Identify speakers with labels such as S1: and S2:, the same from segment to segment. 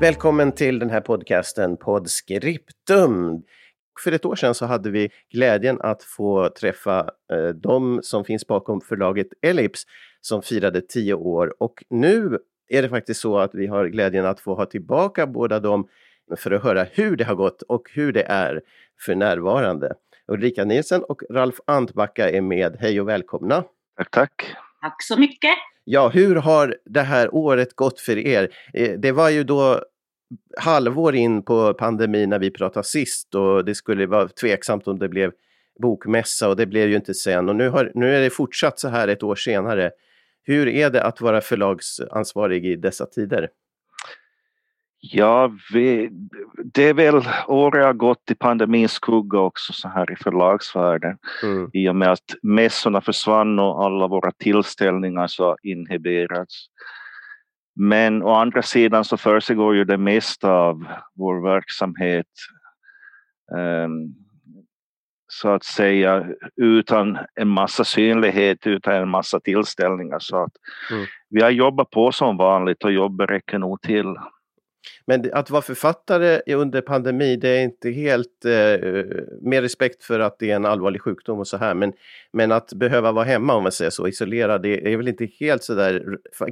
S1: Välkommen till den här podcasten Podscriptum. För ett år sedan så hade vi glädjen att få träffa eh, de som finns bakom förlaget Ellips som firade tio år och nu är det faktiskt så att vi har glädjen att få ha tillbaka båda dem för att höra hur det har gått och hur det är för närvarande. Ulrika Nielsen och Ralf Antbacka är med. Hej och välkomna!
S2: Tack, tack!
S3: Tack så mycket!
S1: Ja, hur har det här året gått för er? Eh, det var ju då halvår in på pandemin när vi pratade sist och det skulle vara tveksamt om det blev bokmässa och det blev ju inte sen och nu, har, nu är det fortsatt så här ett år senare. Hur är det att vara förlagsansvarig i dessa tider?
S2: Ja, vi, det är väl året har gått i pandemins skugga också så här i förlagsvärlden. Mm. I och med att mässorna försvann och alla våra tillställningar så inhiberats. Men å andra sidan så försiggår ju det mesta av vår verksamhet um, så att säga utan en massa synlighet, utan en massa tillställningar. Så att mm. vi har jobbat på som vanligt och jobbet räcker nog till.
S1: Men att vara författare under pandemi, det är inte helt, eh, med respekt för att det är en allvarlig sjukdom och så här, men, men att behöva vara hemma om man säger så, isolerad, det är väl inte helt så där,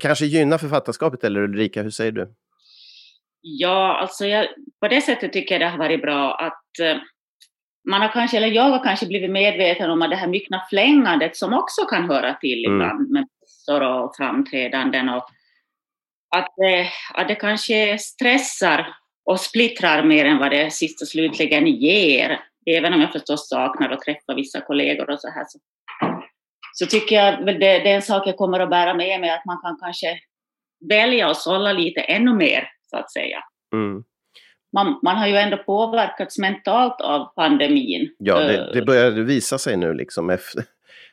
S1: kanske gynna författarskapet eller Ulrika, hur säger du?
S3: Ja, alltså jag, på det sättet tycker jag det har varit bra att eh, man har kanske, eller jag har kanske blivit medveten om att det här myckna flängandet som också kan höra till mm. ibland med och framträdanden och att, det, att det kanske stressar och splittrar mer än vad det sist och slutligen ger. Även om jag förstås saknar att träffa vissa kollegor och så här. Så, så tycker jag det, det är en sak jag kommer att bära med mig, att man kan kanske välja att sålla lite ännu mer, så att säga. Mm. Man, man, har ju ändå påverkats mentalt av pandemin.
S1: Ja, det, det börjar visa sig nu liksom efter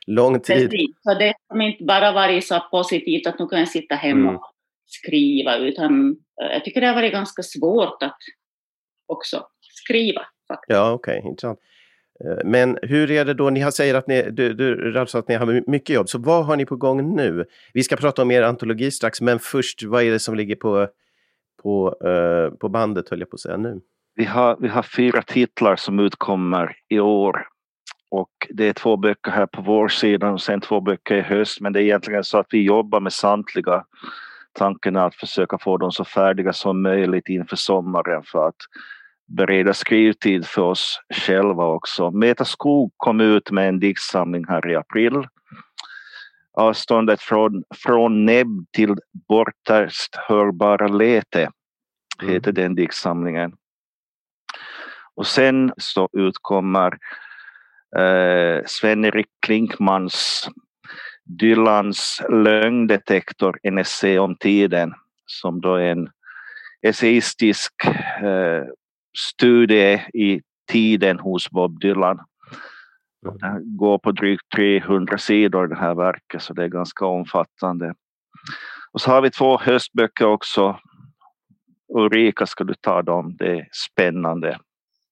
S1: lång tid.
S3: Precis, så det har inte bara varit så positivt att nu kan jag sitta hemma mm skriva, utan eh, jag tycker det har varit ganska svårt att också skriva. Faktiskt.
S1: Ja, okej, okay, intressant. Eh, men hur är det då, ni har säger att ni, du, du alltså att ni har mycket jobb, så vad har ni på gång nu? Vi ska prata om er antologi strax, men först, vad är det som ligger på, på, uh, på bandet, höll jag på att säga nu?
S2: Vi har, vi har fyra titlar som utkommer i år och det är två böcker här på vårsidan och sen två böcker i höst, men det är egentligen så att vi jobbar med samtliga tanken är att försöka få dem så färdiga som möjligt inför sommaren för att bereda skrivtid för oss själva också. Meta Skog kom ut med en diktsamling här i april. Avståndet från, från näbb till borterst hörbara lete heter mm. den diktsamlingen. Och sen så utkommer eh, Sven-Erik Klinkmans Dylans lögndetektor, en essä om tiden, som då är en essayistisk eh, studie i tiden hos Bob Dylan. Mm. Den går på drygt 300 sidor det här verket så det är ganska omfattande. Och så har vi två höstböcker också. Ulrika, ska du ta dem? Det är spännande.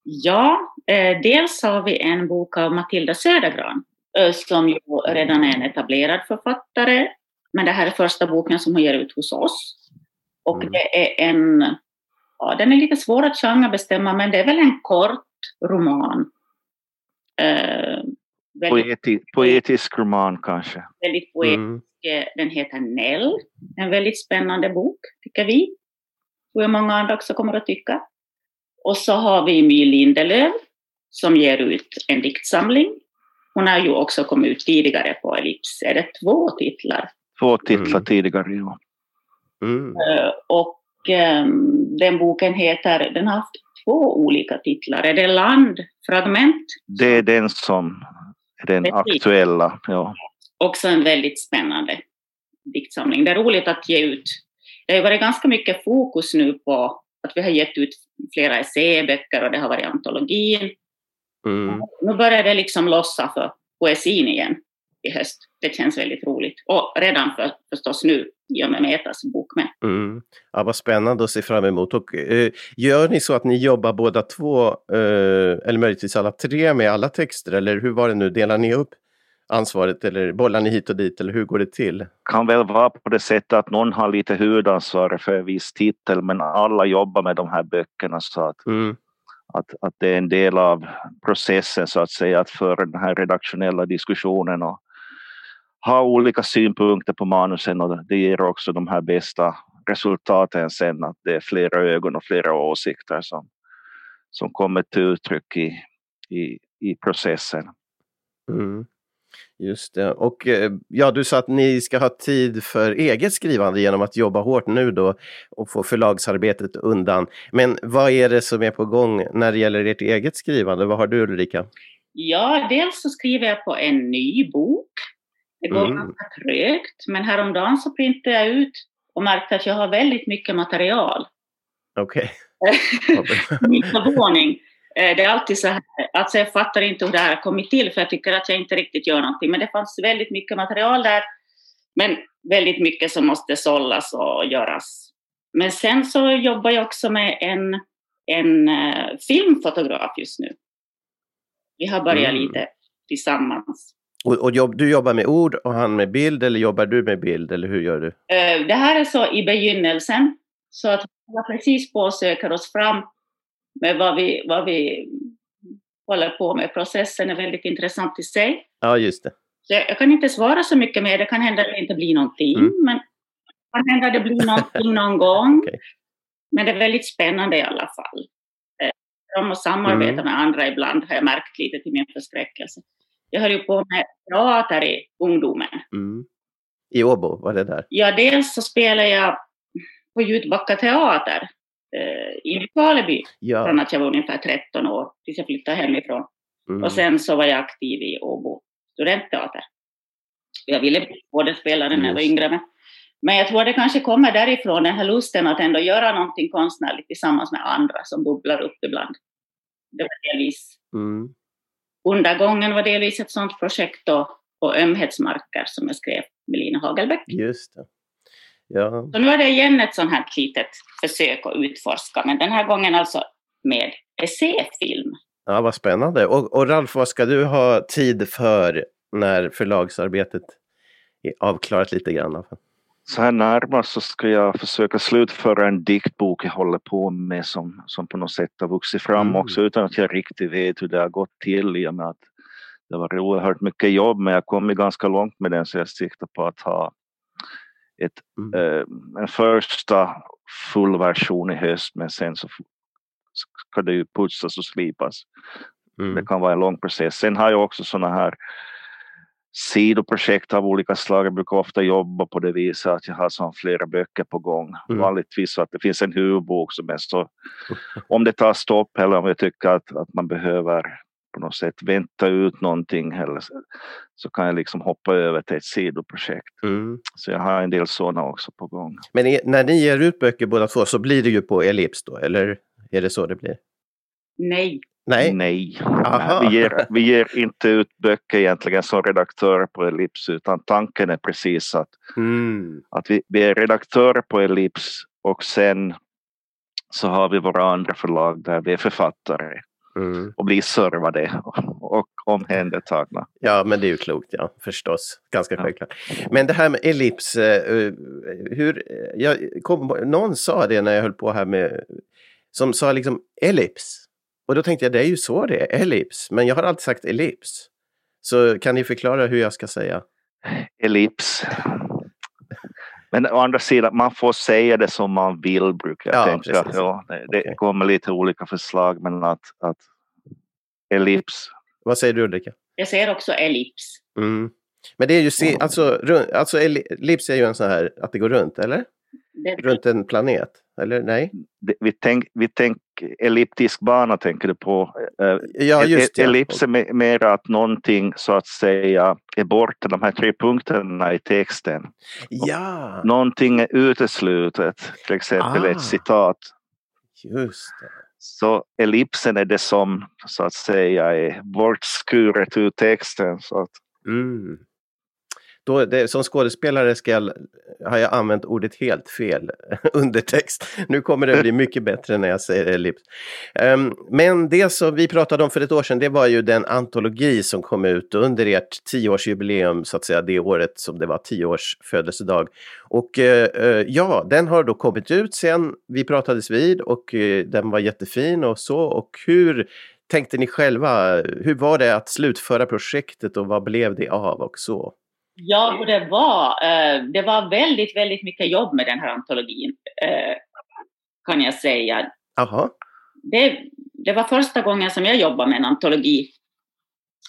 S3: Ja, eh, dels har vi en bok av Matilda Södergran som ju redan är en etablerad författare. Men det här är första boken som hon ger ut hos oss. Och mm. det är en, ja den är lite svår att genrebestämma men det är väl en kort roman.
S2: Eh, Poeti, poetisk roman kanske?
S3: Väldigt poetisk. Mm. Den heter Nell. En väldigt spännande bok, tycker vi. Tror jag många andra också kommer att tycka. Och så har vi My Lindelöf som ger ut en diktsamling hon har ju också kommit ut tidigare på Ellips. Är det två titlar?
S2: Två titlar mm. tidigare, ja.
S3: Mm. Eh, och um, den boken heter, den har haft två olika titlar. Är det Landfragment?
S2: Det är den som är den Precis. aktuella, ja.
S3: Också en väldigt spännande diktsamling. Det är roligt att ge ut. Det har varit ganska mycket fokus nu på att vi har gett ut flera essäböcker och det har varit antologin.
S1: Mm.
S3: Nu börjar det liksom lossa för poesin igen i höst. Det känns väldigt roligt. Och redan för, förstås nu i och med Metas bok med.
S1: Mm. Ja, vad spännande att se fram emot. Och, eh, gör ni så att ni jobbar båda två, eh, eller möjligtvis alla tre med alla texter, eller hur var det nu? Delar ni upp ansvaret eller bollar ni hit och dit, eller hur går det till?
S2: kan väl vara på det sättet att någon har lite huvudansvar för en viss titel men alla jobbar med de här böckerna så att,
S1: Mm
S2: att, att det är en del av processen så att säga att föra den här redaktionella diskussionen och ha olika synpunkter på manusen och det ger också de här bästa resultaten sen att det är flera ögon och flera åsikter som, som kommer till uttryck i, i, i processen.
S1: Mm. Just det. Och eh, ja, du sa att ni ska ha tid för eget skrivande genom att jobba hårt nu då och få förlagsarbetet undan. Men vad är det som är på gång när det gäller ert eget skrivande? Vad har du Ulrika?
S3: Ja, dels så skriver jag på en ny bok. Det går
S1: Mm.
S3: ganska trögt, men häromdagen så printade jag ut och märkte att jag har väldigt mycket material.
S1: Okej.
S3: Min förvåning. Eh, Det är alltid så här, alltså jag fattar inte hur det här har kommit till för jag tycker att jag inte riktigt gör någonting. Men det fanns väldigt mycket material där. Men väldigt mycket som måste sållas och göras. Men sen så jobbar jag också med en, en eh, filmfotograf just nu. Vi har börjat
S1: Mm.
S3: lite tillsammans.
S1: Och, och jobb, du jobbar med ord och han med bild eller jobbar du med bild eller hur gör du?
S3: Eh, Det här är så i begynnelsen. Så att vi precis på och söker oss fram med vad vi, vad vi håller på med. Processen är väldigt intressant i sig.
S1: Ja, just det.
S3: Så jag, jag kan inte svara så mycket mer. Det kan hända att det inte blir någonting.
S1: Mm.
S3: Men det kan hända att det blir någonting någon gång.
S1: Okej.
S3: Men det är väldigt spännande i alla fall. Eh, Om att samarbeta
S1: Mm.
S3: med andra ibland har jag märkt lite till min förskräckelse. Jag höll ju på med teater i ungdomen.
S1: Mm. I Åbo, var det där?
S3: Ja, dels så spelar jag på Ljudbacka teater eh, i Nykarleby
S1: Ja.
S3: från att jag var ungefär 13 år tills jag flyttade hemifrån.
S1: Mm.
S3: Och sen så var jag aktiv i Åbo studentteater. Jag ville bli skådespelare när jag var yngre. Men, men jag tror att det kanske kommer därifrån, den här lusten att ändå göra någonting konstnärligt tillsammans med andra som bubblar upp ibland. Det var delvis,
S1: Mm.
S3: Undergången var delvis ett sådant projekt och, och Ömhetsmarker som jag skrev med Lina Hagelbäck.
S1: Just det. Ja.
S3: Så nu är det igen ett sånt här litet försök att utforska, men den här gången alltså med essäfilm.
S1: ja, vad spännande. Och, och Ralf, vad ska du ha tid för när förlagsarbetet är avklarat lite grann?
S2: Så här närmast så ska jag försöka slutföra en diktbok jag håller på med som, som på något sätt har vuxit fram
S1: Mm.
S2: också utan att jag riktigt vet hur det har gått till i och med att det var oerhört mycket jobb men jag kom ju ganska långt med den så jag siktar på att ha ett,
S1: Mm.
S2: eh, en första full version i höst men sen så ska det ju putsas och slipas. Det
S1: Mm.
S2: kan vara en lång process. Sen har jag också sådana här sidoprojekt av olika slag. Jag brukar ofta jobba på det viset att jag har som flera böcker på gång.
S1: Mm.
S2: Vanligtvis så att det finns en huvudbok som är så om det tar stopp eller om jag tycker att, att man behöver på något sätt vänta ut någonting eller så, kan jag liksom hoppa över till ett sidoprojekt.
S1: Mm.
S2: Så jag har en del sådana också på gång.
S1: Men är, när ni ger ut böcker båda två så blir det ju på Ellips då, eller är det så det blir?
S3: Nej.
S1: Nej?
S2: Nej.
S1: Aha.
S2: Vi, ger, vi ger inte ut böcker egentligen som redaktörer på Ellips utan tanken är precis att
S1: Mm.
S2: att vi, vi är redaktörer på Ellips och sen så har vi våra andra förlag där vi är författare
S1: Mm.
S2: och blir servade och, omhändertagna.
S1: Ja, men det är ju klokt, ja, förstås. Ganska
S2: Ja.
S1: självklart. Men det här med ellips, eh, eh, hur, jag kom, någon sa det när jag höll på här med, som sa liksom ellips. Och då tänkte jag, det är ju så det är, ellips. Men jag har alltid sagt ellips. Så kan ni förklara hur jag ska säga?
S2: Ellips. Men å andra sidan, man får säga det som man vill brukar jag
S1: Ja,
S2: tänka.
S1: precis.
S2: Ja, det, det
S1: Okej.
S2: kommer lite olika förslag men att, att Ellips.
S1: Vad säger du Ulrika?
S3: Jag ser också ellips.
S1: Mm. Men det är ju, se, alltså, run- alltså ellips är ju en sån här, att det går runt, eller?
S3: Det,
S1: Runt en planet, eller nej?
S2: Det, vi tänk, vi tänk, elliptisk bana tänker du på. Eh,
S1: Ja, just det.
S2: Ellips är me- mer att någonting så att säga är borta, de här tre punkterna i texten.
S1: Ja,
S2: Någonting är uteslutet, till exempel
S1: Ah.
S2: ett citat.
S1: Just det.
S2: Så ellipsen är det som så att säga är bortskuret ur texten. Så att...
S1: Mm. Då, det, som skådespelare ska jag, har jag använt ordet helt fel, undertext. Nu kommer det bli mycket bättre när jag säger ellips. Um, ehm, men det som vi pratade om för ett år sedan, det var ju den antologi som kom ut under ert tioårsjubileum, så att säga, det året som det var tio års födelsedag. Och uh, ja, den har då kommit ut sen vi pratades vid och uh, den var jättefin och så. Och hur tänkte ni själva? Hur var det att slutföra projektet och vad blev det av och så?
S3: Ja, och det var, eh, det var väldigt, väldigt mycket jobb med den här antologin, eh, kan jag säga.
S1: Aha.
S3: Det, det var första gången som jag jobbade med en antologi.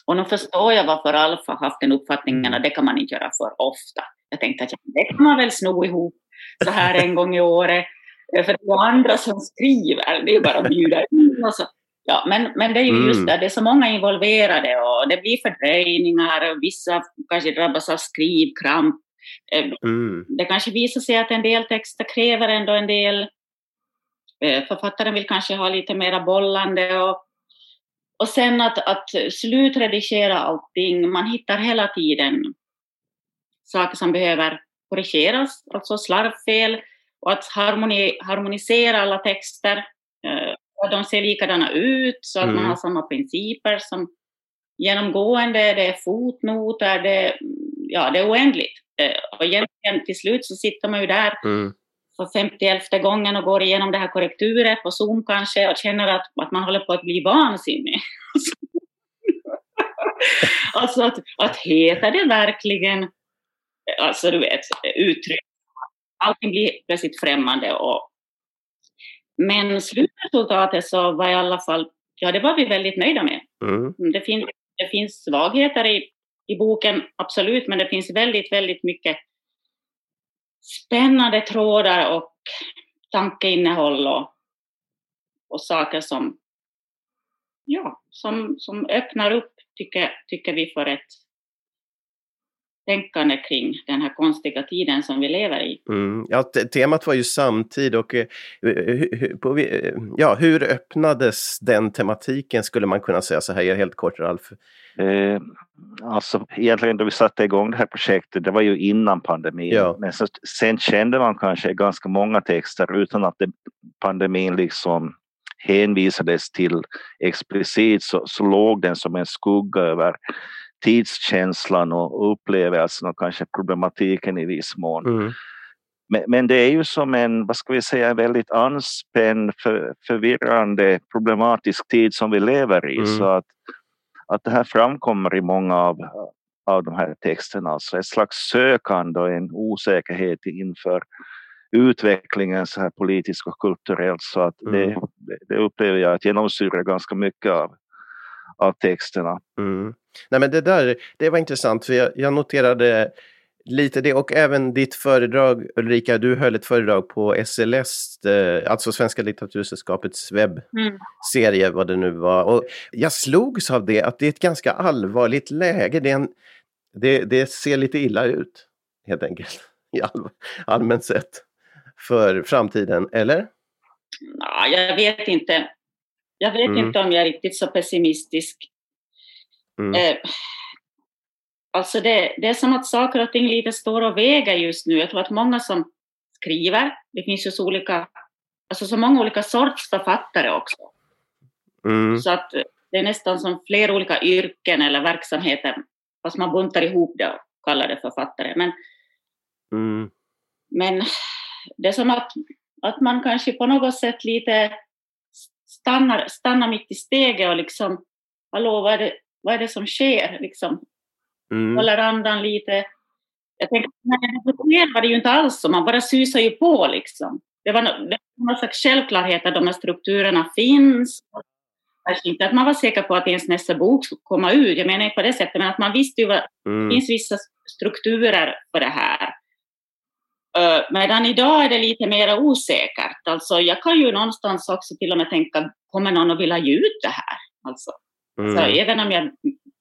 S3: Och nu förstår jag varför Alf har haft den uppfattningen
S1: Mm.
S3: att det kan man inte göra för ofta. Jag tänkte att det kan man väl sno ihop så här en gång i året. Eh, För det är andra som skriver, det är bara att bjuda in och så. Ja, men, men det är ju
S1: Mm.
S3: just det, det är så många involverade och det blir fördröjningar och vissa kanske drabbas av skrivkramp. Eh,
S1: Mm.
S3: Det kanske visar sig att en del texter kräver ändå en del. eh, Författaren vill kanske ha lite mera bollande och, och sen att, att slutredigera allting. Man hittar hela tiden saker som behöver korrigeras, alltså slarvfel och att harmoni, harmonisera alla texter. Att de ser likadana ut så att
S1: Mm.
S3: man har samma principer som genomgående. Det är fotnoter, det, ja, det är oändligt. Eh, Och egentligen till slut så sitter man ju där
S1: Mm.
S3: för 51 gången och går igenom det här korrekturet på Zoom kanske och känner att, att man håller på att bli vansinnig. alltså att, att heter det verkligen, alltså du vet, uttryck, allting blir plötsligt främmande och men slutresultatet så var i alla fall, ja det var vi väldigt nöjda med.
S1: Mm.
S3: Det, fin, det finns svagheter i, i boken, absolut, men det finns väldigt, väldigt mycket spännande trådar och tankeinnehåll och, och saker som, ja, som, som öppnar upp, tycker, tycker vi, för ett tänkande kring den här konstiga tiden som vi lever i.
S1: Mm. Ja, te- temat var ju samtid och eh, hu- hu- på, ja, hur öppnades den tematiken skulle man kunna säga så här helt kort Ralf?
S2: Eh, alltså egentligen då vi satte igång det här projektet, det var ju innan pandemin.
S1: Ja.
S2: Men så, sen kände man kanske ganska många texter utan att det, pandemin liksom hänvisades till explicit så, så låg den som en skugga över tidskänslan och, upplevelsen och kanske problematiken i viss mån.
S1: Mm.
S2: Men, men det är ju som en, vad ska vi säga, väldigt anspänd, för, förvirrande, problematisk tid som vi lever i.
S1: Mm.
S2: Så att, att det här framkommer i många av, av de här texterna. Alltså ett slags sökande och en osäkerhet inför utvecklingen så här politiskt och kulturellt. Så att det,
S1: Mm.
S2: det upplever jag att genomsyrar ganska mycket av, av texterna.
S1: Mm. Nej men det där, det var intressant för jag, jag noterade lite det och även ditt föredrag Ulrika, du höll ett föredrag på SLS, eh, alltså Svenska litteratursällskapets webbserie vad det nu var. Och jag slogs av det att det är ett ganska allvarligt läge, det, är en, det, det ser lite illa ut helt enkelt, i all, allmänt sett, för framtiden, eller?
S3: Ja, jag vet inte. Jag vet
S1: Mm.
S3: inte om jag är riktigt så pessimistisk.
S1: Mm.
S3: Eh, alltså det, det är som att saker och ting lite står och väger just nu. Jag tror att många som skriver, det finns ju så olika, alltså så många olika sorts författare också.
S1: Mm.
S3: Så att det är nästan som flera olika yrken eller verksamheter, fast man buntar ihop det och kallar det författare. Men,
S1: Mm.
S3: men det är som att, att man kanske på något sätt lite stannar, stannar mitt i steget och liksom, hallå, vad är det, vad är det som sker? Liksom,
S1: Mm.
S3: håller andan lite. Jag tänker, när var det ju inte alls så, man bara susar ju på liksom. Det var, det någon slags självklarhet att de här strukturerna finns. Kanske inte att man var säker på att ens nästa bok skulle komma ut, jag menar inte på det sättet, men att man visste ju att det
S1: Mm.
S3: finns vissa strukturer för det här. Uh, medan idag är det lite mer osäkert. Alltså, jag kan ju någonstans också till och med tänka, kommer någon att vilja ge ut det här? Alltså,
S1: Mm.
S3: så även om jag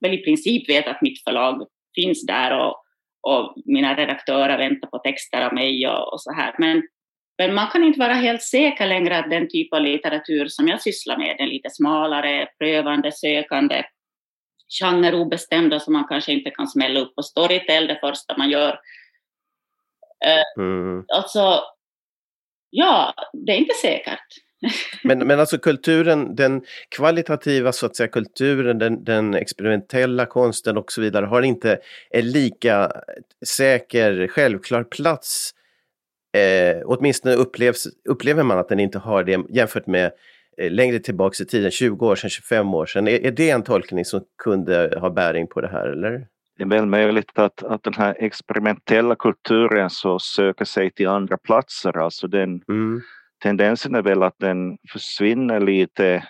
S3: väl i princip vet att mitt förlag finns där och, och mina redaktörer väntar på texter av mig och, och så här. Men, Men man kan inte vara helt säker längre att den typ av litteratur som jag sysslar med, den lite smalare, prövande, sökande, genreobestämda som man kanske inte kan smälla upp på Storytel det första man gör. Mm. Alltså, ja, det är inte säkert.
S1: men, men alltså kulturen, den kvalitativa så att säga kulturen, den, den experimentella konsten och så vidare har inte en lika säker, självklar plats. Eh, åtminstone upplevs, upplever man att den inte har det jämfört med eh, längre tillbaks i tiden, 20 år sedan, 25 år sedan. Är, är det en tolkning som kunde ha bäring på det här eller?
S2: Det är väl möjligt att, att den här experimentella kulturen så söker sig till andra platser, alltså den mm tendensen är väl att den försvinner lite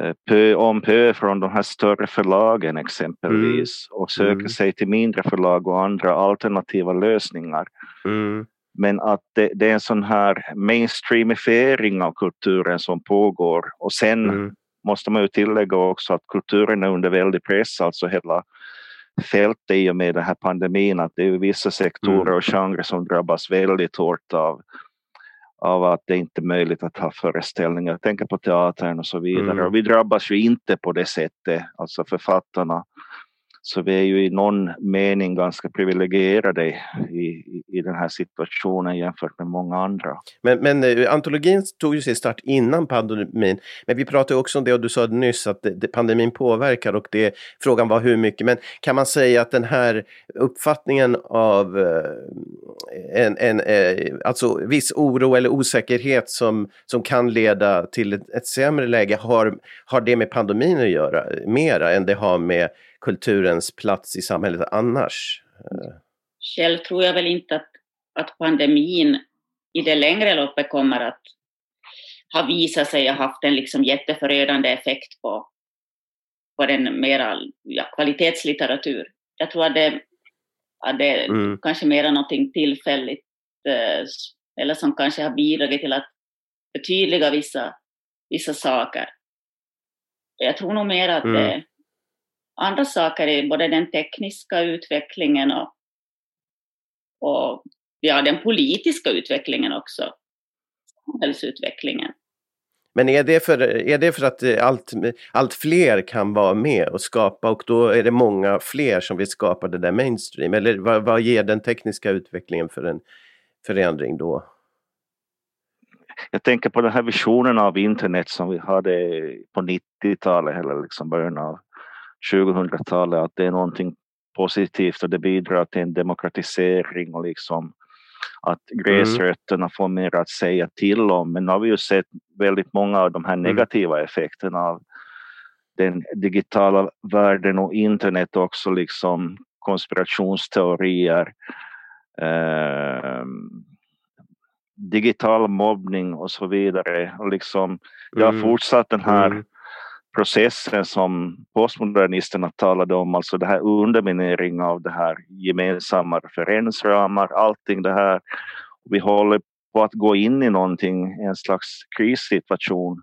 S2: eh, pö om pö från de här större förlagen exempelvis mm. och söker mm. sig till mindre förlag och andra alternativa lösningar. Mm. Men att det, det, är en sån här mainstreamifiering av kulturen som pågår och sen mm. Måste man ju tillägga också att kulturen är under väldig press, alltså hela fältet i och med den här pandemin, att det är vissa sektorer mm. och genrer som drabbas väldigt hårt av av att det inte är möjligt att ha föreställningar. Jag tänker på teatern och så vidare. Mm. Och vi drabbas ju inte på det sättet, alltså författarna så vi är ju i någon mening ganska privilegierade i, i, i den här situationen jämfört med många andra.
S1: Men, men eh, antologin tog ju sin start innan pandemin. Men vi pratade också om det och du sa nyss att det, pandemin påverkar och det, frågan var hur mycket. Men kan man säga att den här uppfattningen av eh, en, en, eh, alltså viss oro eller osäkerhet som, som kan leda till ett, ett sämre läge har, har det med pandemin att göra mera än det har med kulturens plats i samhället annars?
S3: Själv tror jag väl inte att, att pandemin i det längre loppet kommer att ha visat sig ha haft en liksom jätteförödande effekt på, på den mera ja, kvalitetslitteratur. Jag tror att det, att det mm. kanske mera någonting tillfälligt eh, eller som kanske har bidragit till att förtydliga vissa, vissa saker. Jag tror nog mer att mm. det, andra saker i både den tekniska utvecklingen och, och ja, den politiska utvecklingen också, samhällsutvecklingen.
S1: Men är det för, är det för att allt, allt fler kan vara med och skapa och då är det många fler som vill skapa det där mainstream? Eller vad, vad ger den tekniska utvecklingen för en förändring då?
S2: Jag tänker på den här visionen av internet som vi hade på 90-talet eller liksom början av 2000-talet att det är någonting positivt och det bidrar till en demokratisering och liksom att gräsrötterna mm. får mer att säga till om. Men nu har vi ju sett väldigt många av de här mm. negativa effekterna av den digitala världen och internet också liksom konspirationsteorier, eh, digital mobbning och så vidare. Och liksom, jag har mm. fortsatt den här processen som postmodernisterna talade om, alltså det här underminering av det här gemensamma referensramar, allting det här. Vi håller på att gå in i någonting, en slags krissituation.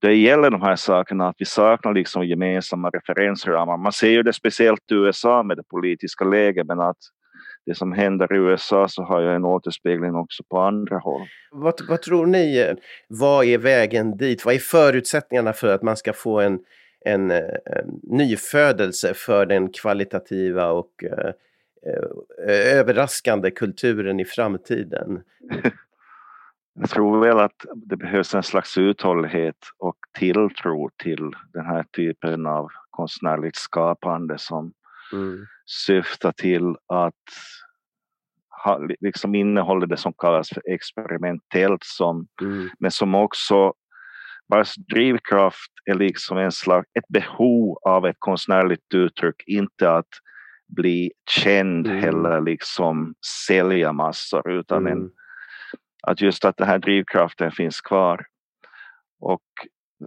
S2: Det gäller de här sakerna att vi saknar liksom gemensamma referensramar. Man ser ju det speciellt i USA med det politiska läget men att det som händer i USA så har jag en återspegling också på andra håll.
S1: Vad, vad tror ni, vad är vägen dit? Vad är förutsättningarna för att man ska få en, en, en nyfödelse för den kvalitativa och eh, eh överraskande kulturen i framtiden?
S2: Jag tror väl att det behövs en slags uthållighet och tilltro till den här typen av konstnärligt skapande som mm. Syftar till att ha, liksom innehåller det som kallas för experimentellt som, mm. men som också vars drivkraft är liksom en slags, ett behov av ett konstnärligt uttryck, inte att bli känd mm. eller liksom sälja massor utan mm. en, att just att den här drivkraften finns kvar. Och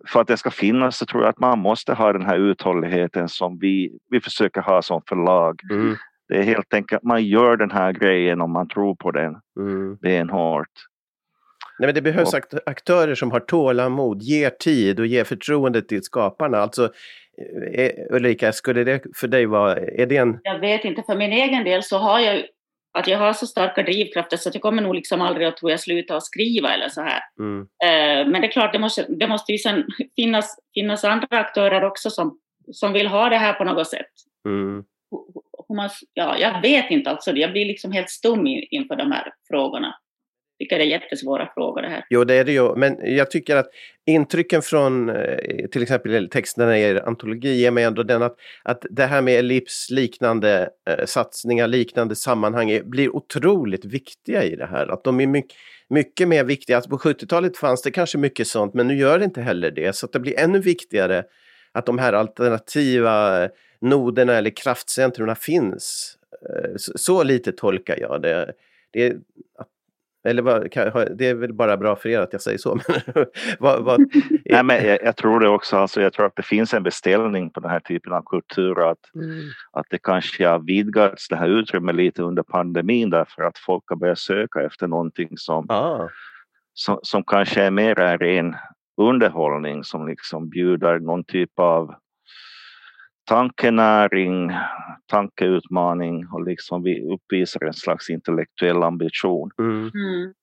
S2: för att det ska finnas så tror jag att man måste ha den här uthålligheten som vi, vi försöker ha som förlag. Mm. Det är helt enkelt, man gör den här grejen om man tror på den mm. benhårt.
S1: Nej, men det behövs och, aktörer som har tålamod, ger tid och ger förtroende till skaparna. Alltså, eh, Ulrika, skulle det för dig vara, är det en...
S3: Jag vet inte, för min egen del så har jag att jag har så starka drivkrafter så att jag kommer nog liksom aldrig att tror jag sluta att skriva eller så här. Mm. Uh, men det är klart, det måste, det måste ju sen finnas, finnas andra aktörer också som, som vill ha det här på något sätt. Mm. Man, ja, jag vet inte alltså, jag blir liksom helt stum inför de här frågorna tycker det är jättesvåra frågor det här.
S1: Jo, det är det ju. Men jag tycker att intrycken från eh, till exempel texterna i er antologi ger mig ändå den att, att det här med Ellips liknande eh, satsningar, liknande sammanhang blir otroligt viktiga i det här. Att de är mycket, mycket mer viktiga. Alltså på 70-talet fanns det kanske mycket sånt, men nu gör det inte heller det. Så det blir ännu viktigare att de här alternativa eh, noderna eller kraftcentrumen finns. Eh, så, så lite tolkar jag det. det att eller vad, det är väl bara bra för er att jag säger så. Men vad, vad...
S2: Nej, men jag, jag, tror det också. Alltså, jag tror att det finns en beställning på den här typen av kultur. Att, mm. att det kanske har vidgats det här utrymmet lite under pandemin därför att folk har börjat söka efter någonting som, ah. som, som kanske är mer ren underhållning som liksom bjuder någon typ av tankenäring, tankeutmaning och liksom vi uppvisar en slags intellektuell ambition. Mm. Mm.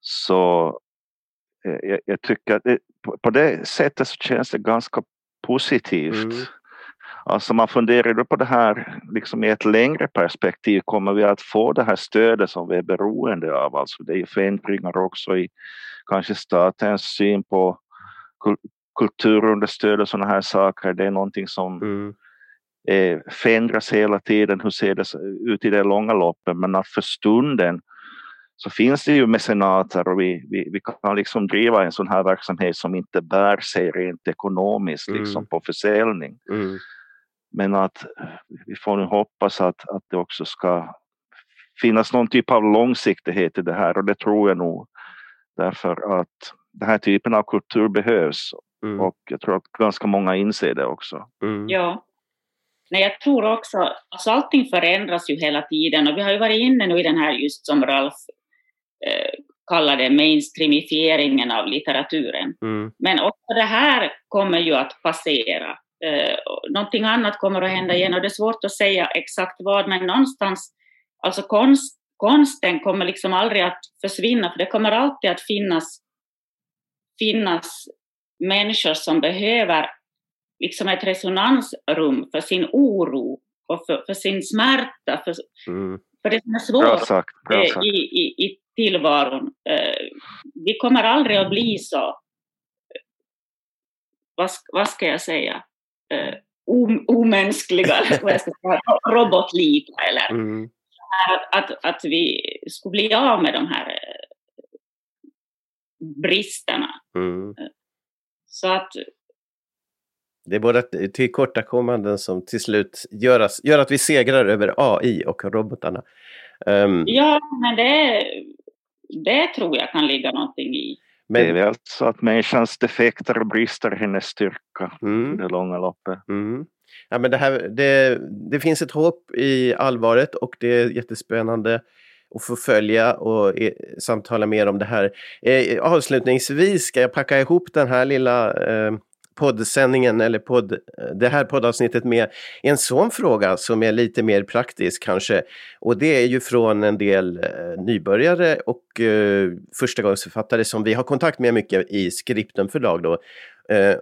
S2: Så eh, jag, jag, tycker att det, på, det sättet så känns det ganska positivt. Mm. Alltså man funderar på det här liksom i ett längre perspektiv. Kommer vi att få det här stödet som vi är beroende av? Alltså det är förändringar också i kanske statens syn på kulturunderstöd och sådana här saker. Det är någonting som mm. eh, förändras hela tiden. Hur ser det ut i det långa loppet? Men att för stunden så finns det ju mecenater och vi, vi, vi kan liksom driva en sån här verksamhet som inte bär sig rent ekonomiskt mm. liksom på försäljning. Mm. Men att vi får nu hoppas att, att det också ska finnas någon typ av långsiktighet i det här och det tror jag nog. Därför att den här typen av kultur behövs Mm. Och jag tror att ganska många inser det också.
S3: Mm. Ja. Nej, jag tror också, alltså allting förändras ju hela tiden och vi har ju varit inne nu i den här just som Ralf eh, kallar det mainstreamifieringen av litteraturen. Mm. Men också det här kommer ju att passera. Eh, någonting annat kommer att hända igen och det är svårt att säga exakt vad, men någonstans, alltså konst, konsten kommer liksom aldrig att försvinna, för det kommer alltid att finnas, finnas människor som behöver liksom ett resonansrum för sin oro och för, för sin smärta, för, mm. för det som är svårt sagt, eh, sagt. I, i, i tillvaron. Eh, vi kommer aldrig att bli så, vad, vad ska jag säga, eh, omänskliga, robotlika eller mm. att, att, att vi skulle bli av med de här bristerna. Mm. Så att...
S1: Det är våra tillkortakommanden som till slut gör, oss, gör att vi segrar över AI och robotarna.
S3: Um, ja, men det, det tror jag kan ligga någonting i.
S2: Men, det är väl så att människans defekter och brister hennes styrka mm, i det långa loppet.
S1: Mm. Ja, men det, här, det, det finns ett hopp i allvaret och det är jättespännande och få följa och e samtala mer om det här. Eh, avslutningsvis ska jag packa ihop den här lilla eh, poddsändningen eller podd, eh, det här poddavsnittet med en sån fråga som är lite mer praktisk kanske. Och det är ju från en del eh, nybörjare och eh, förstagångsförfattare som vi har kontakt med mycket i Skripten förlag då. Eh,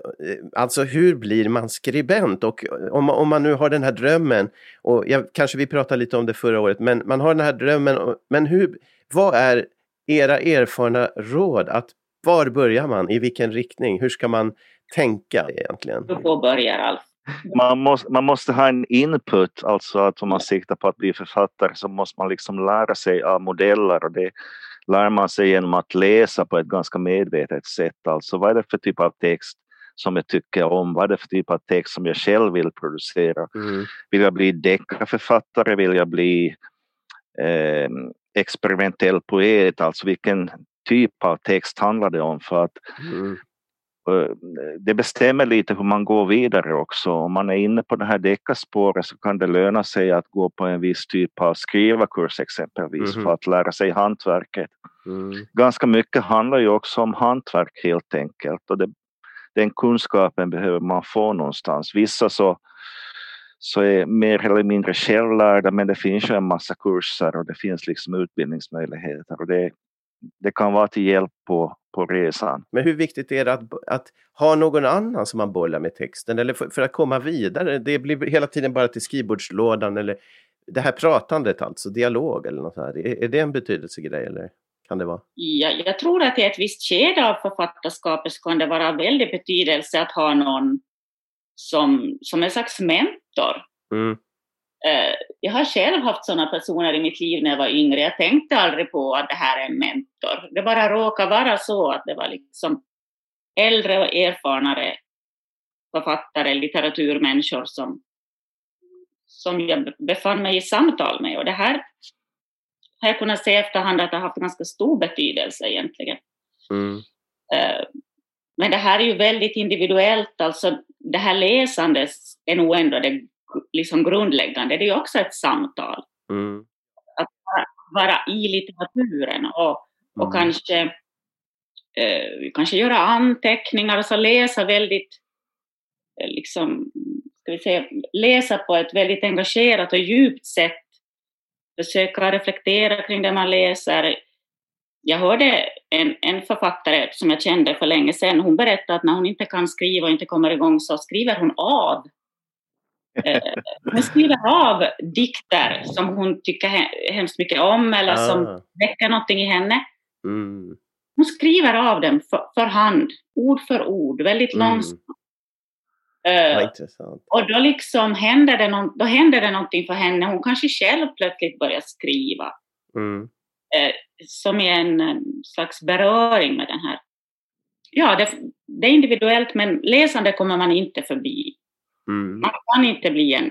S1: alltså hur blir man skribent? Och om, om man nu har den här drömmen, och jag, kanske vi pratade lite om det förra året, men man har den här drömmen, men hur, vad är era erfarna råd? Att var börjar man? I vilken riktning? Hur ska man tänka egentligen?
S3: Du får börja.
S2: Man måste, man måste ha en input, alltså att om man siktar på att bli författare så måste man liksom lära sig av modeller och det lär man sig genom att läsa på ett ganska medvetet sätt. Alltså vad är det för typ av text som jag tycker om? Vad är det för typ av text som jag själv vill producera? Mm. Vill jag bli deckarförfattare? Vill jag bli eh, experimentell poet? Alltså vilken typ av text handlar det om? För att mm. Eh, det bestämmer lite hur man går vidare också. Om man är inne på det här deckarspåret så kan det löna sig att gå på en viss typ av skrivarkurs exempelvis mm. för att lära sig hantverket. Mm. Ganska mycket handlar ju också om hantverk helt enkelt och det, den kunskapen behöver man få någonstans. Vissa så så är mer eller mindre självlärda men det finns ju en massa kurser och det finns liksom utbildningsmöjligheter och det, det kan vara till hjälp på, på resan.
S1: Men hur viktigt är det att, att ha någon annan som man bollar med texten eller för, för, att komma vidare? Det blir hela tiden bara till skrivbordslådan eller det här pratandet alltså, dialog eller något här. Är, är det en betydelsegrej eller kan det vara?
S3: Ja, jag tror att i ett visst skede av författarskapet så kan det vara väldigt betydelse att ha någon som, som en slags mentor. Mm. Eh, jag har själv haft sådana personer i mitt liv när jag var yngre. Jag tänkte aldrig på att det här är en mentor. Det bara råkade vara så att det var liksom äldre och erfarnare författare, litteraturmänniskor som, som jag befann mig i samtal med. Och det här har jag kunnat se efterhand att det har haft ganska stor betydelse egentligen. Mm. Eh, men det här är ju väldigt individuellt, alltså det här läsandet är nog ändå det liksom grundläggande, det är ju också ett samtal. Mm. Att vara, i litteraturen och, och mm. kanske, eh, kanske göra anteckningar, alltså läsa väldigt, eh, liksom, ska vi säga, läsa på ett väldigt engagerat och djupt sätt, försöka reflektera kring det man läser. Jag hörde en, en författare som jag kände för länge sedan, hon berättade att när hon inte kan skriva och inte kommer igång så skriver hon av hon skriver av dikter som hon tycker hemskt mycket om eller ah. som väcker någonting i henne. Mm. Hon skriver av dem för, för, hand, ord för ord, väldigt mm. långsamt. Uh, och då liksom händer det, no då händer det någonting för henne. Hon kanske själv plötsligt börjar skriva. Mm. Uh, som i en, en, slags beröring med den här. Ja, det, det, är individuellt men läsande kommer man inte förbi. Mm. Man kan inte bli en,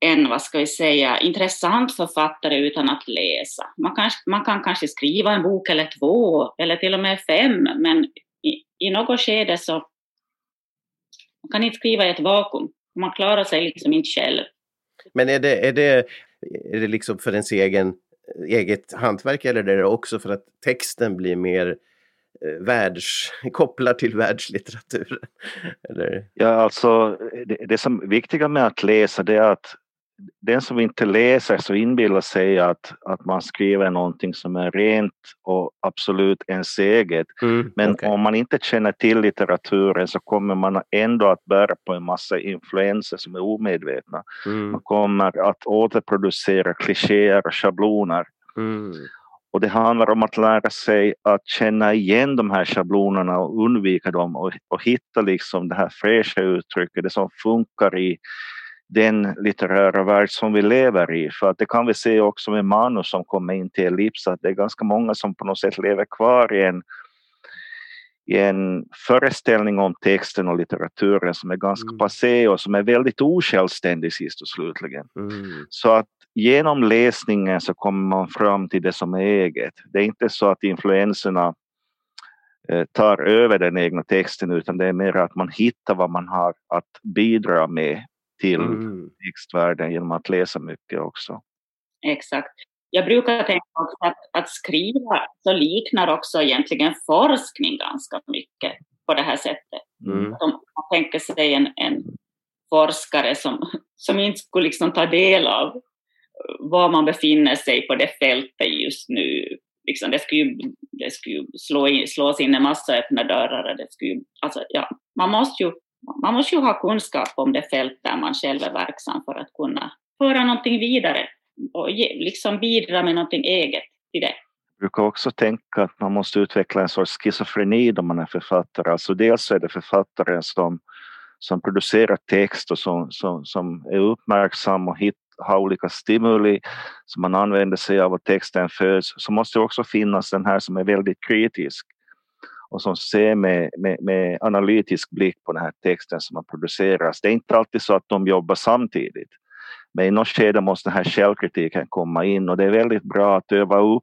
S3: en, vad ska vi säga, intressant författare utan att läsa. Man kan, man kan kanske skriva en bok eller två, eller till och med fem, men i, i något skede så man kan inte skriva i ett vakuum. Man klarar sig liksom inte själv.
S1: Men är det, är det, är det liksom för ens egen, eget hantverk eller är det också för att texten blir mer världs, kopplar till världslitteraturen? Eller?
S2: Ja, alltså det, det som är viktiga med att läsa det är att den som inte läser så inbillar sig att, att man skriver någonting som är rent och absolut ens eget. Mm, Men okay. om man inte känner till litteraturen så kommer man ändå att bära på en massa influenser som är omedvetna. Mm. Man kommer att återproducera klichéer och schabloner. Mm. Och det handlar om att lära sig att känna igen de här schablonerna och undvika dem och, och hitta liksom det här fräscha uttrycket, det som funkar i den litterära värld som vi lever i. För att det kan vi se också med manus som kommer in till Ellips att det är ganska många som på något sätt lever kvar i en, i en föreställning om texten och litteraturen som är ganska mm. passé och som är väldigt osjälvständig sist och slutligen. Mm. Så att genom läsningen så kommer man fram till det som är eget. Det är inte så att influenserna eh, tar över den egna texten utan det är mer att man hittar vad man har att bidra med till mm. textvärlden genom att läsa mycket också.
S3: Exakt. Jag brukar tänka också att, att skriva så liknar också egentligen forskning ganska mycket på det här sättet. Mm. man tänker sig en, en forskare som, som inte skulle liksom ta del av var man befinner sig på det fältet just nu. Liksom, det skulle ju, det skulle ju slå in, slås in en massa öppna dörrar. Det skulle alltså, ja, man, måste ju, man måste ju ha kunskap om det fält där man själv är verksam för att kunna föra någonting vidare och ge, liksom bidra med någonting eget till det.
S2: Jag brukar också tänka att man måste utveckla en sorts schizofreni då man är författare. Alltså dels är det författaren som, som producerar text och som, som, som är uppmärksam och hit, ha olika stimuli som man använder sig av och texten föds så måste det också finnas den här som är väldigt kritisk och som ser med, med, med analytisk blick på den här texten som har producerats. Det är inte alltid så att de jobbar samtidigt. Men i något skede måste den här källkritiken komma in och det är väldigt bra att öva upp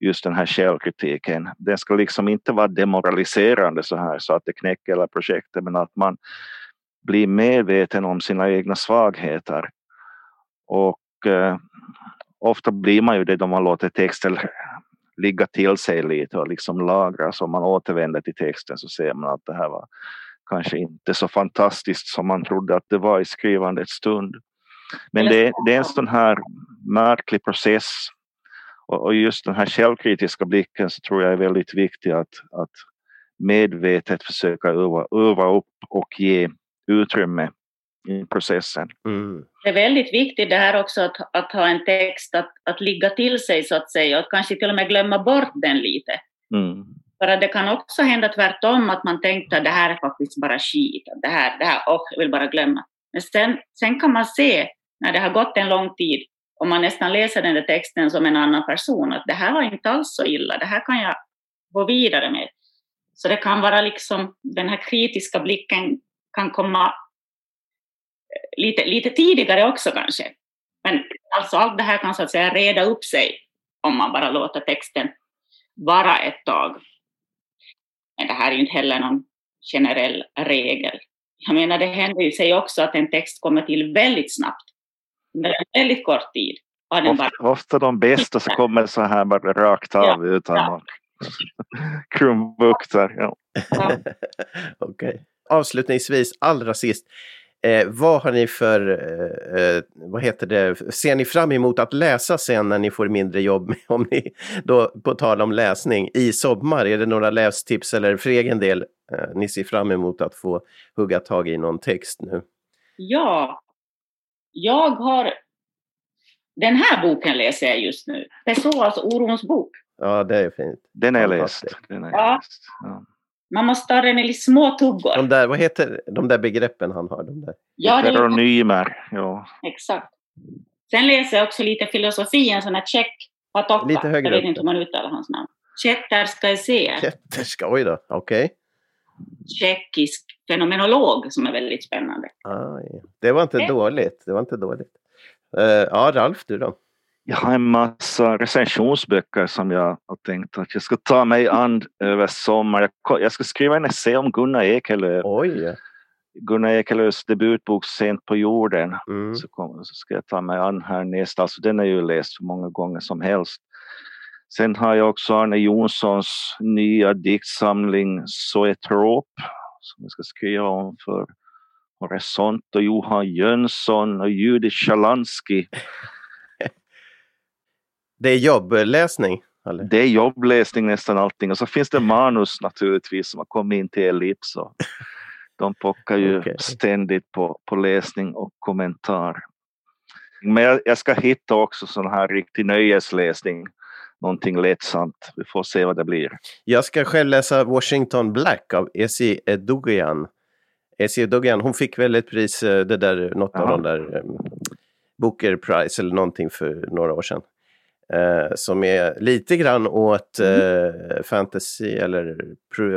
S2: just den här källkritiken. Den ska liksom inte vara demoraliserande så här så att det knäcker hela projektet men att man blir medveten om sina egna svagheter och eh, ofta blir man ju det då man låter texten ligga till sig lite och liksom lagra så om man återvänder till texten så ser man att det här var kanske inte så fantastiskt som man trodde att det var i skrivandets stund. Men det, det är en sån här märklig process och just den här självkritiska blicken så tror jag är väldigt viktig att, att medvetet försöka öva, öva upp och ge utrymme i processen. Mm.
S3: Det är väldigt viktigt det här också att, att ha en text att, att ligga till sig så att säga och kanske till och med glömma bort den lite. Mm. För att det kan också hända tvärtom att man tänkte att det här är faktiskt bara skit, det här, det här, oh, jag vill bara glömma. Men sen, sen kan man se när det har gått en lång tid och man nästan läser den där texten som en annan person att det här var inte alls så illa, det här kan jag gå vidare med. Så det kan vara liksom den här kritiska blicken kan komma lite, lite tidigare också kanske. Men alltså allt det här kan så att säga reda upp sig om man bara låter texten vara ett tag. Men det här är ju inte heller någon generell regel. Jag menar, det händer ju sig också att en text kommer till väldigt snabbt, under en väldigt kort tid.
S2: Ofta, ofta de bästa så kommer så här bara rakt av ja, utan ja. krumbukter. Ja. ja.
S1: Okay. Avslutningsvis, allra sist. Eh, vad har ni för, eh, eh, vad heter det, ser ni fram emot att läsa sen när ni får mindre jobb? Om ni, då, på tal om läsning, i sommar, är det några lästips eller för egen del eh, ni ser fram emot att få hugga tag i någon text nu?
S3: Ja, jag har, den här boken läser jag just nu, Pessoas orons bok.
S1: Ja, det är fint.
S2: Den är läst. Den är
S3: ja. läst. Ja. Man måste ta den i små tuggor.
S1: De där, vad heter de där begreppen han har? De där.
S2: Ja, det Heteronymer. Ja.
S3: Exakt. Sen läser jag också lite filosofi, en sån här check Patokka. Lite högre Jag vet inte hur man uttalar hans namn. Chetterskaise.
S1: Chetterska, oj då, okej. Okay.
S3: Tjeckisk fenomenolog som är väldigt spännande.
S1: Aj, det var inte okay. dåligt. Det var inte dåligt. Uh, ja, Ralf, du då?
S2: Jag har en massa recensionsböcker som jag har tänkt att jag ska ta mig an över sommaren. Jag ska skriva en essä om Gunnar Ekelöf.
S1: Oj.
S2: Gunnar Ekelöfs debutbok Sent på jorden. Mm. Så, kom, så, ska jag ta mig an här nästa. Alltså, den är ju läst så många gånger som helst. Sen har jag också Arne Jonssons nya diktsamling Zoetrop som jag ska skriva om för Horisont och Johan Jönsson och Judith Sjalansky.
S1: Det är jobbläsning?
S2: Eller? Det är jobbläsning nästan allting och så finns det manus naturligtvis som har kommit in till Elips. Och de pockar ju okay. ständigt på, på läsning och kommentar. Men jag, jag ska hitta också sån här riktig nöjesläsning någonting lättsamt. Vi får se vad det blir.
S1: Jag ska själv läsa Washington Black av Essie Edogian. Essie Edogian, hon fick väl ett pris, eh, det där, något Aha. av de där um, Booker Prize eller någonting för några år sedan. Eh, som är lite grann åt mm. eh, fantasy eller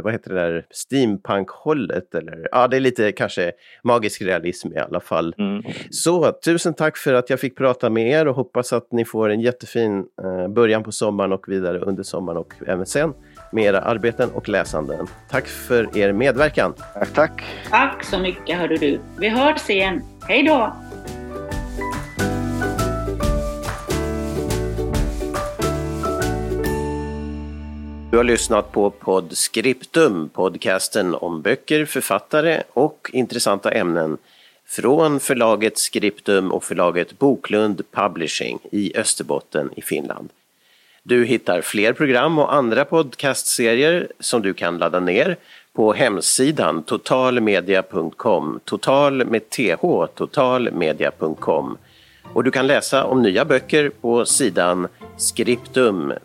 S1: vad heter det där, steampunk-hållet. Eller, ja, det är lite kanske magisk realism i alla fall. Mm. Så tusen tack för att jag fick prata med er och hoppas att ni får en jättefin eh, början på sommaren och vidare under sommaren och även sen med era arbeten och läsanden. Tack för er medverkan.
S2: Tack, tack.
S3: Tack så mycket, hörde du. Vi hörs igen. Hej då!
S1: Har lyssnat på Podscriptum, podcasten om böcker, författare och intressanta ämnen från förlaget Scriptum och förlaget Boklund Publishing i Österbotten i Finland. Du hittar fler program och andra podcastserier som du kan ladda ner på hemsidan totalmedia.com, total med th, totalmedia.com. Och du kan läsa om nya böcker på sidan skriptum.fi.